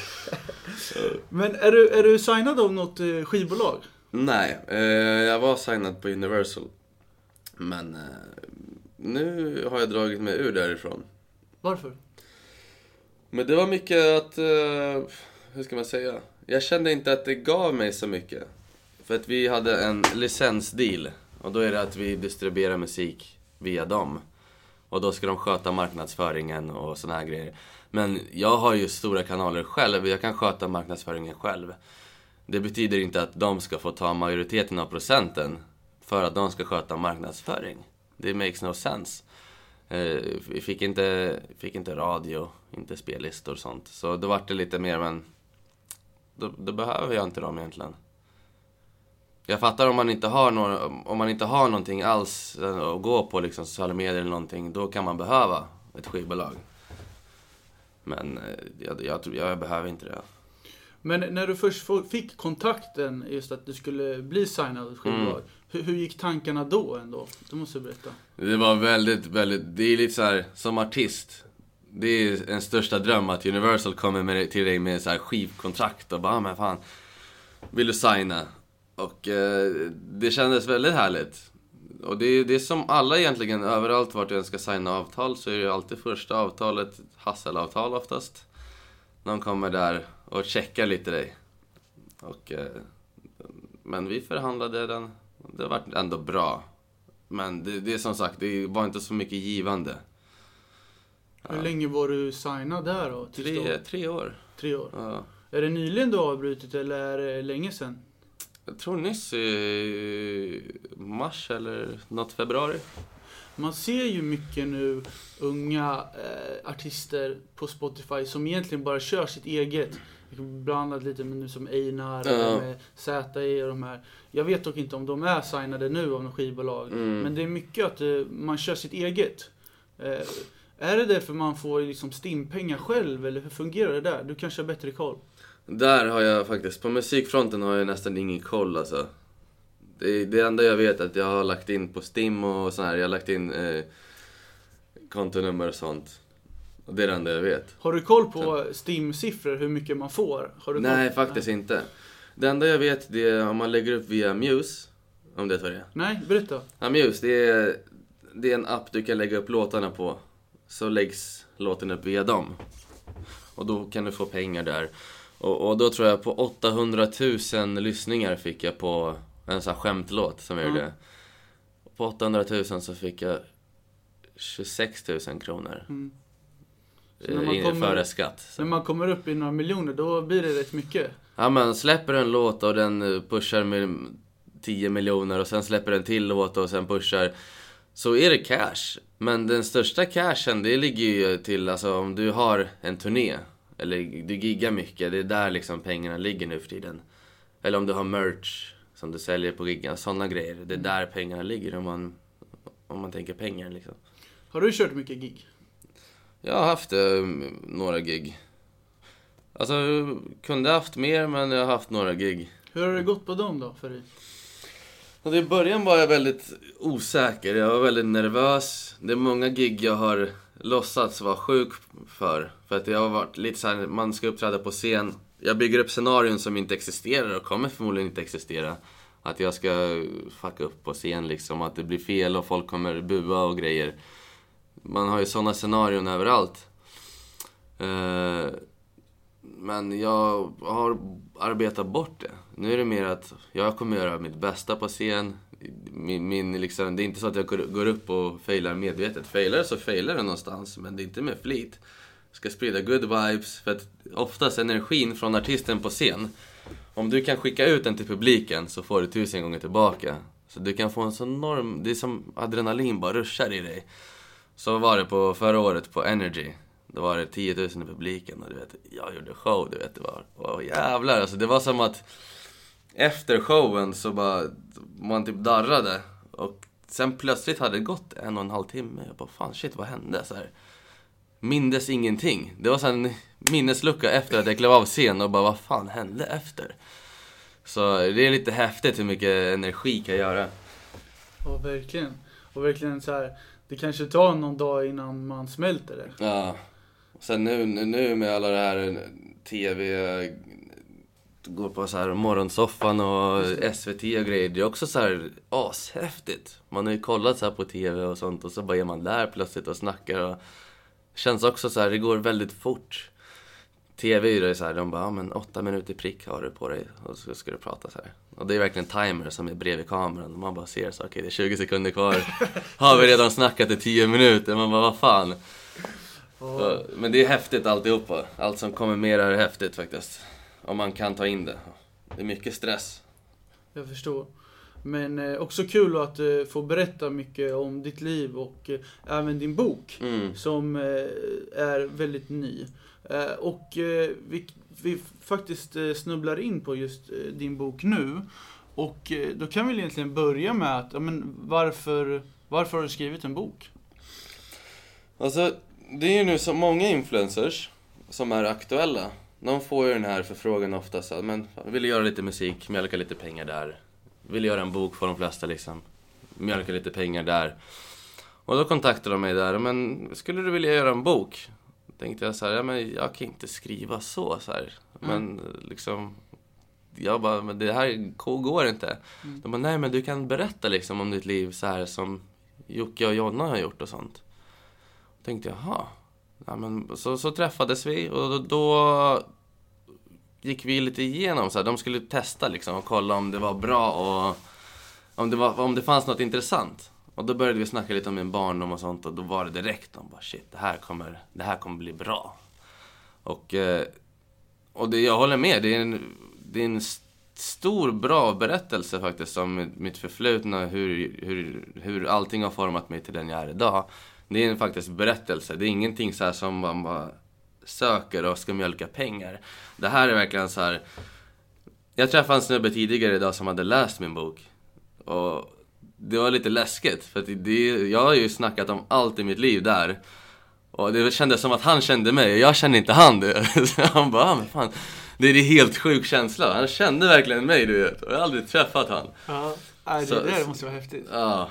A: Men är du, är du signad av något eh, skivbolag?
B: Nej, eh, jag var signad på Universal. Men eh, nu har jag dragit mig ur därifrån.
A: Varför?
B: Men det var mycket att, eh, hur ska man säga? Jag kände inte att det gav mig så mycket. För att vi hade en licensdeal. Och då är det att vi distribuerar musik via dem. Och då ska de sköta marknadsföringen och såna här grejer. Men jag har ju stora kanaler själv, jag kan sköta marknadsföringen själv. Det betyder inte att de ska få ta majoriteten av procenten för att de ska sköta marknadsföring. Det makes no sense. Eh, Vi fick inte, fick inte radio, inte spellistor och sånt. Så då vart det lite mer, men då, då behöver jag inte dem egentligen. Jag fattar om man inte har några, om man inte har någonting alls att gå på, liksom sociala medier eller någonting, då kan man behöva ett skivbolag. Men eh, jag, jag, jag behöver inte det.
A: Men när du först fick kontakten, just att du skulle bli signad skivbolag.
B: Mm.
A: Hur, hur gick tankarna då ändå? Du måste berätta.
B: Det var väldigt, väldigt, det är lite så här, som artist. Det är en största dröm att Universal kommer med, till dig med så här skivkontrakt och bara, "Ah, men fan, vill du signa? Och eh, det kändes väldigt härligt. Och det är, det är som alla egentligen, överallt vart jag ska signa avtal så är det alltid första avtalet hasselavtal oftast. De kommer där och checkar lite dig. Och, eh, men vi förhandlade den, det var ändå bra. Men det, det är som sagt, det var inte så mycket givande.
A: Hur länge var du signad där då?
B: Tre, tre år.
A: Tre år.
B: Ja.
A: Är det nyligen du avbrutit eller är det länge sedan?
B: Jag tror nyss i mars eller något februari.
A: Man ser ju mycket nu unga eh, artister på Spotify som egentligen bara kör sitt eget. Bland annat lite med nu som Einar,
B: Ja.
A: med ZE och de här. Jag vet dock inte om de är signade nu av något skivbolag.
B: Mm.
A: Men det är mycket att eh, man kör sitt eget. Eh, är det därför man får liksom stimpengar själv eller hur fungerar det där? Du kanske har bättre koll?
B: Där har jag faktiskt, på musikfronten har jag nästan ingen koll alltså. Det, det enda jag vet är att jag har lagt in på Stim och sån här, jag har lagt in eh, kontonummer och sånt. Det är det enda jag vet.
A: Har du koll på Stim-siffror, hur mycket man får?
B: Nej,
A: koll?
B: faktiskt inte. Det enda jag vet det är om man lägger upp via Muse, om det är det.
A: Nej, berätta.
B: Ja, Muse, det är, det är en app du kan lägga upp låtarna på. så läggs låten upp via dem. Och då kan du få pengar där. Och, och då tror jag på 800 000 lyssningar fick jag på en sån här skämtlåt som jag
A: Mm.
B: gjorde. På 800 000 så fick jag 26 000 kronor.
A: Mm. Så
B: eh,
A: när man
B: in-
A: kommer-
B: Före skatt. Så.
A: När man kommer upp i några miljoner, då blir det rätt mycket.
B: Ja men släpper en låt och den eh, pushar med 10 miljoner och sen släpper en till låt och sen pushar så är det cash. Men den största cashen det ligger ju till alltså om du har en turné eller du giggar mycket, det är där liksom pengarna ligger nu för tiden. Eller om du har merch som du säljer på giggen, sådana grejer. Det är där pengarna ligger om man, om man tänker pengar liksom.
A: Har du kört mycket gig?
B: Jag har haft eh, några gig. Alltså, kunde haft mer men jag har haft några gig.
A: Hur har det gått på dem då, för dig?
B: Och I början var jag väldigt osäker, jag var väldigt nervös. Det är många gig jag har låtsats vara sjuk för. För att jag har varit lite så här, man ska uppträda på scen. Jag bygger upp scenarion som inte existerar och kommer förmodligen inte existera. Att jag ska fucka upp på scen liksom, att det blir fel och folk kommer bua och grejer. Man har ju sådana scenarion överallt. Eh, men jag har arbetat bort det. Nu är det mer att jag kommer göra mitt bästa på scen. Min, min, liksom, det är inte så att jag går, upp och failar medvetet. Failar så failar det någonstans, men det är inte med flit. Jag ska sprida good vibes, för att oftast energin från artisten på scen, om du kan skicka ut den till publiken så får du tusen gånger tillbaka. Så du kan få en sån enorm, det är som adrenalin bara ruschar i dig. Så var det på förra året på Energy. Då var det 10 000 i publiken och du vet, jag gjorde show, du vet, det var, åh jävlar alltså. Det var som att efter showen så bara, man typ darrade. Och sen plötsligt hade det gått en och en halv timme. Jag bara, fan shit, vad hände? Så här. Mindes ingenting. Det var så en minneslucka efter att jag klev av scen och bara, vad fan hände efter? Så det är lite häftigt hur mycket energi kan göra.
A: Ja, verkligen. Och verkligen så här, det kanske tar någon dag innan man smälter det.
B: Ja. Sen nu, nu med alla det här TV, går på så här morgonsoffan och SVT och grejer. Det är också så här ashäftigt. Man har ju kollat så här på TV och sånt och så bara är man där plötsligt och snackar och känns också så här, det går väldigt fort. TV är ju det så här, de bara, ja men åtta minuter prick har du på dig och så ska du prata så här. Och det är verkligen timer som är bredvid kameran och man bara ser så, okej det är 20 sekunder kvar. Har vi redan snackat i 10 minuter? Man bara, vad fan. Så, Men det är häftigt alltihopa. Allt som kommer mer är häftigt faktiskt. Om man kan ta in det. Det är mycket stress.
A: Jag förstår. Men eh, också kul att eh, få berätta mycket om ditt liv och eh, även din bok.
B: Mm.
A: Som är väldigt ny. Eh, och eh, vi, vi faktiskt eh, snubblar in på just din bok nu. Och då kan vi egentligen börja med att, ja, men varför, varför har du skrivit en bok?
B: Alltså, det är ju nu så många influencers som är aktuella. De får ju den här förfrågan oftast. men vill göra lite musik, mjölka lite pengar där. Vill göra en bok för de flesta liksom. Mjölka lite pengar där. Och då kontaktade de mig där, men skulle du vilja göra en bok? Tänkte jag så här, ja men jag kan inte skriva så, så här. Men liksom, jag bara, men det här går inte. De bara, nej men du kan berätta liksom om ditt liv så här som Jocke och Jonna har gjort och sånt. Tänkte jag, jaha. Ja, men så, så träffades vi och då, då gick vi lite igenom så här. De skulle testa liksom och kolla om det var bra och om det, var, om det fanns något intressant. Och då började vi snacka lite om min barndom och sånt och då var det direkt de bara shit, det här kommer, det här kommer bli bra. Och, eh, och det, jag håller med, det är en, det är en stor bra berättelse faktiskt om mitt förflutna, hur, hur, hur allting har format mig till den jag är idag. Det är en faktiskt berättelse, det är ingenting så här som man bara söker och ska mjölka pengar. Det här är verkligen så här. Jag träffade en snubbe tidigare idag som hade läst min bok. Och det var lite läskigt, för det, jag har ju snackat om allt i mitt liv där. Och det kändes som att han kände mig, och jag kände inte han det. Så han bara, ah, men fan. Det är en helt sjuk känsla. Han kände verkligen mig, du vet. Och jag har aldrig träffat han.
A: Ja, det
B: Så-
A: där måste vara häftigt.
B: Ja.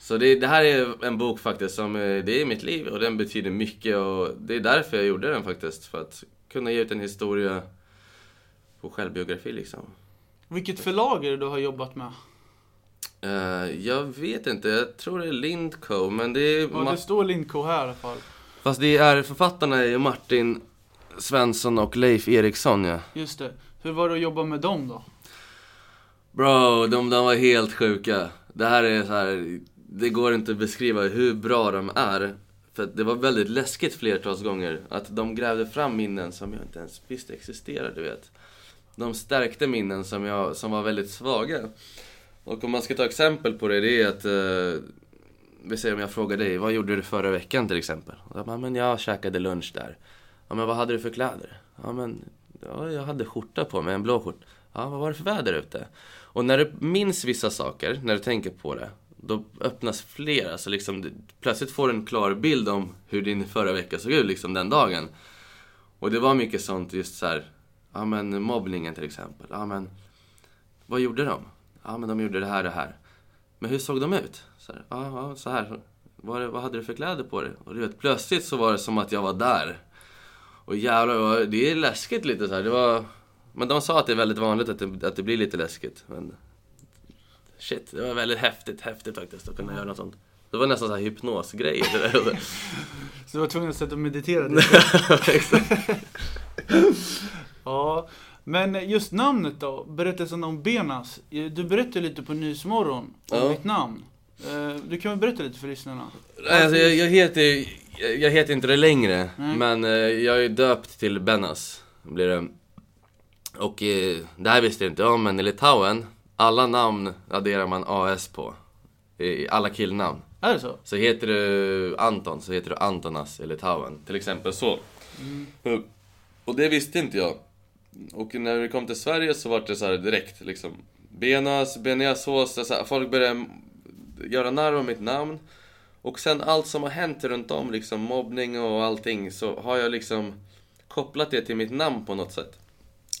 B: Så det, det här är en bok faktiskt som, eh, det är mitt liv och den betyder mycket och det är därför jag gjorde den faktiskt. För att kunna ge ut en historia på självbiografi liksom.
A: Vilket förlag är det du har jobbat med?
B: Eh, jag vet inte, jag tror det är Lindco men det är...
A: Ja, det står Lindco här i alla fall.
B: Fast det är författarna är ju Martin Svensson och Leif Eriksson ja.
A: Just det. Hur var det att jobba med dem då?
B: Bro, de, de var helt sjuka. Det här är så här, det går inte att beskriva hur bra de är. För det var väldigt läskigt flertals gånger. Att de grävde fram minnen som jag inte ens visste existerade, du vet. De stärkte minnen som, jag, som var väldigt svaga. Och om man ska ta exempel på det, det är att... Eh, vi säger om jag frågar dig, vad gjorde du förra veckan till exempel? Och bara, men jag käkade lunch där. Ja, men vad hade du för kläder? Ja, men ja, jag hade skjorta på mig, en blå skjorta. Ja, vad var det för väder ute? Och när du minns vissa saker, när du tänker på det, då öppnas fler. Alltså liksom, plötsligt får du en klar bild om hur din förra vecka såg ut liksom den dagen. Och det var mycket sånt just så här, ja men mobbningen till exempel. Ja men, vad gjorde de? Ja men de gjorde det här och det här. Men hur såg de ut? Så här, ja, ja, så här. Vad, vad hade du för kläder på dig? Och du vet, plötsligt så var det som att jag var där. Och jävlar, det är läskigt lite så här. Det var... Men de sa att det är väldigt vanligt att det, att det blir lite läskigt. Men shit, det var väldigt häftigt, häftigt faktiskt att kunna göra något sånt. Det var nästan så här hypnosgrejer.
A: Så du var tvungen att sätta och meditera lite? Ja. Men just namnet då? Berättelsen om Benas. Du berättade lite på Nyhetsmorgon om
B: Ja.
A: ditt namn. Eh, Du kan väl berätta lite för lyssnarna?
B: Alltså, jag, jag, heter, jag, heter inte det längre,
A: Nej.
B: men eh, jag är döpt till Benas. Blir det. Och eh, det här visste jag inte om, men i Litauen, alla namn adderar man AS på. I alla killnamn.
A: Är det så?
B: Så heter du Anton, så heter du Antonas i Litauen. Till exempel så. Mm. Och det visste inte jag. Och när vi kom till Sverige så var det så här direkt liksom. Benas, Beniasås, så här, folk började göra narr av mitt namn. Och sen allt som har hänt runt om, liksom mobbning och allting, så har jag liksom kopplat det till mitt namn på något sätt.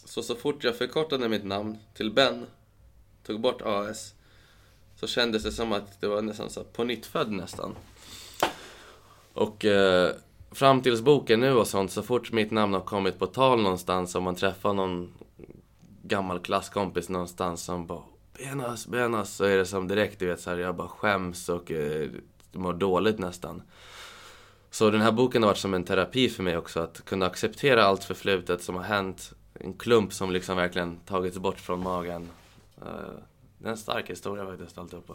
B: Så så fort jag förkortade mitt namn till Ben, tog bort AS, så kändes det som att det var nästan så här på nytt född nästan. Och eh, Framtidsboken nu och sånt, så fort mitt namn har kommit på tal någonstans, om man träffar någon gammal klasskompis någonstans som bara Benas, Benas, så är det som direkt, du vet så här, jag bara skäms och eh, mår dåligt nästan. Så den här boken har varit som en terapi för mig också, att kunna acceptera allt förflutet som har hänt. En klump som liksom verkligen tagits bort från magen. Eh, det är en stark historia faktiskt, alltihopa.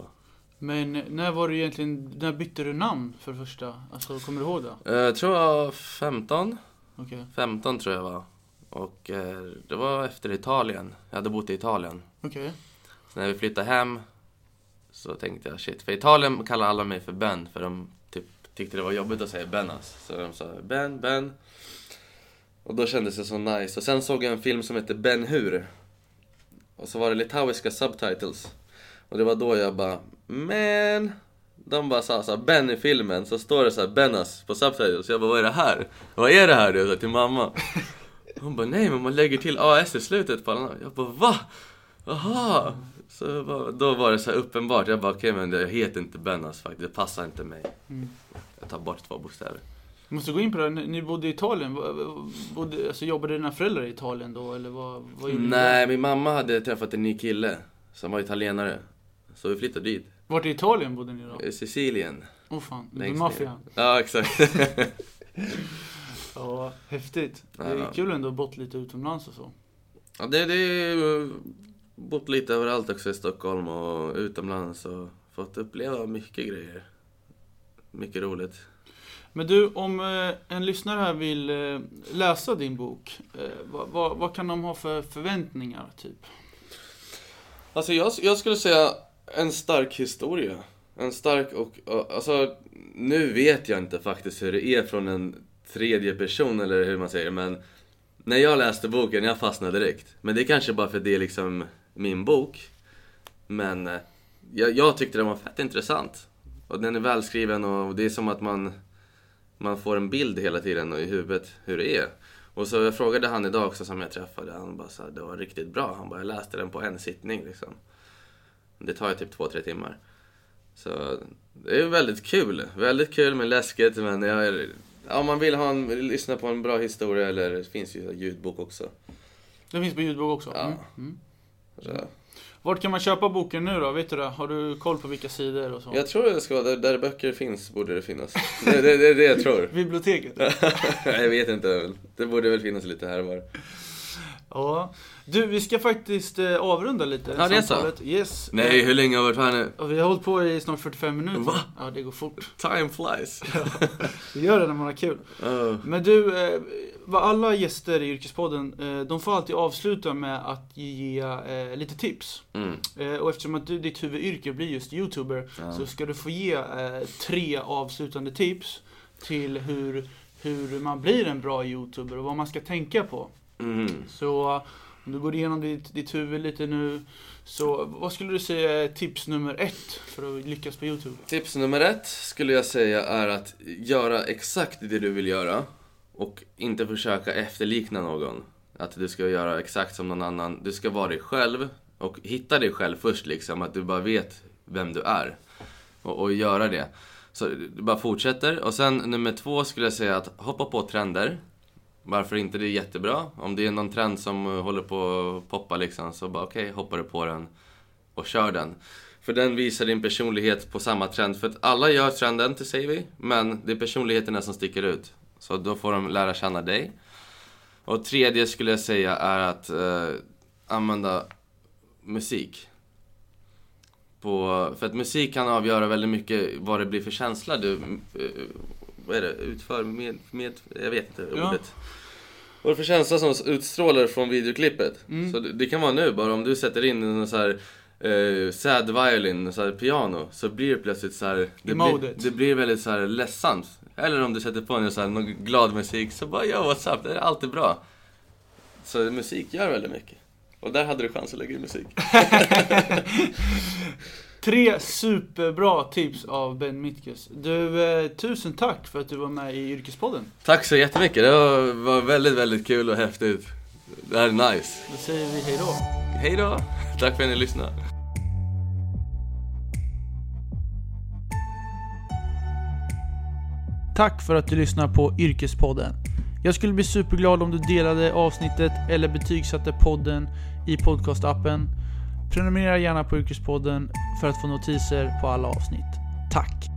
A: Men när var du egentligen, när bytte du namn för det första? Alltså, kommer du ihåg det?
B: Eh, Jag tror jag var 15.
A: Okej.
B: 15 tror jag var. Och eh, det var efter Italien. Jag hade bott i Italien.
A: Okej.
B: Så när vi flyttade hem så tänkte jag shit, för i Italien kallar alla mig för Ben för de typ tyckte det var jobbigt att säga Benas. Så de sa Ben, Ben. Och då kändes det så nice. Och sen såg jag en film som hette Ben Hur. Och så var det litauiska subtitles. Och det var då jag bara, men De bara sa såhär, Ben i filmen, så står det såhär Benas på subtitles. Jag bara, vad är det här? Vad är det här du? Så till mamma. Hon bara, nej men man lägger till AS i slutet på alla namn. Jag bara, va? Jaha! Så bara, då var det så här uppenbart. Jag bara, okej men jag heter inte Benas faktiskt. Det passar inte mig.
A: Mm.
B: Jag tar bort två bokstäver.
A: Jag måste gå in på det, här. ni bodde i Italien, bodde, alltså, jobbade dina föräldrar i Italien då eller vad, vad gjorde
B: Nej, min mamma hade träffat en ny kille som var italienare. Så vi flyttade dit.
A: Vart i Italien bodde ni då?
B: I Sicilien.
A: Åh oh, fan, det är
B: längst
A: maffian.
B: Ja, exakt.
A: Ja, häftigt. Det är
B: Ja.
A: kul ändå att bott lite utomlands och så.
B: ja, det, det är bott lite överallt också i Stockholm och utomlands och fått uppleva mycket grejer. Mycket roligt.
A: Men du, om eh, en lyssnare här vill eh, läsa din bok, eh, vad, vad, vad kan de ha för förväntningar, typ?
B: Alltså jag, jag skulle säga en stark historia. En stark och, och, alltså nu vet jag inte faktiskt hur det är från en tredje person eller hur man säger men när jag läste boken, jag fastnade direkt. Men det är kanske bara för att det är liksom min bok. Men eh, jag, jag tyckte den var fett intressant. Och den är välskriven och det är som att man, man får en bild hela tiden och i huvudet hur det är. Och så jag frågade han idag också som jag träffade, han bara sa det var riktigt bra. Han bara, jag läste den på en sittning liksom. Det tar ju typ två, tre timmar. Så det är väldigt kul. Väldigt kul men läskigt men jag är, ja, om man vill ha en, lyssna på en bra historia eller det finns ju ljudbok också.
A: Det finns på ljudbok också?
B: Ja.
A: Mm. Mm. Vart kan man köpa boken nu då? Vet du det? Har du koll på vilka sidor och så?
B: Jag tror det ska vara där, där böcker finns, borde det finnas. Det, det, det är det jag tror.
A: Biblioteket?
B: jag vet inte, det borde väl finnas lite här och var.
A: Ja. Du, vi ska faktiskt eh, avrunda lite
B: Ja, det är så?
A: samtalet. Yes.
B: Nej, hur länge har vi varit här nu?
A: Och vi har hållit på i snart 45 minuter.
B: Va?
A: Ja, det går fort.
B: Time flies.
A: Vi gör det när man har kul.
B: Oh.
A: Men du, eh, vad alla gäster i Yrkespodden, eh, de får alltid avsluta med att ge eh, lite tips.
B: Mm.
A: Eh, och eftersom att du, ditt huvudyrke blir just YouTuber,
B: Ja.
A: så ska du få ge eh, tre avslutande tips till hur, hur man blir en bra YouTuber och vad man ska tänka på.
B: Mm.
A: Så om du går igenom ditt, ditt huvud lite nu, så vad skulle du säga är tips nummer ett för att lyckas på YouTube?
B: Tips nummer ett skulle jag säga är att göra exakt det du vill göra och inte försöka efterlikna någon. Att du ska göra exakt som någon annan. Du ska vara dig själv och hitta dig själv först liksom. Att du bara vet vem du är. Och, och göra det. Så du bara fortsätter. Och sen nummer två skulle jag säga att hoppa på trender. Varför inte? Det är jättebra. Om det är någon trend som eh, håller på att poppa liksom, så bara okej, hoppar du på den och kör den. För den visar din personlighet på samma trend. För att alla gör trenden, det säger vi, men det är personligheterna som sticker ut. Så då får de lära känna dig. Och tredje skulle jag säga är att eh, använda musik. På, för att musik kan avgöra väldigt mycket vad det blir för känsla du, eh, vad är det, utför med, med jag vet inte
A: Ja.
B: ordet. Vad är det för känsla som utstrålar från videoklippet?
A: Mm.
B: Så det, det kan vara nu bara om du sätter in en så här eh, sad violin, så här piano, så blir det plötsligt så här, det, blir, det blir väldigt så här ledsamt. Eller om du sätter på en så här, någon glad musik, så bara ja, what's up, det är alltid bra. Så musik gör väldigt mycket. Och där hade du chans att lägga in musik.
A: Tre superbra tips av Ben Mitkus. Du, eh, tusen tack för att du var med i Yrkespodden.
B: Tack så jättemycket, det var, var väldigt, väldigt kul och häftigt. Det här är nice.
A: Då säger vi hej då.
B: Hej då! Tack för att ni lyssnade.
A: Tack för att du lyssnar på Yrkespodden. Jag skulle bli superglad om du delade avsnittet eller betygsatte podden i podcastappen. Prenumerera gärna på Yrkespodden för att få notiser på alla avsnitt. Tack!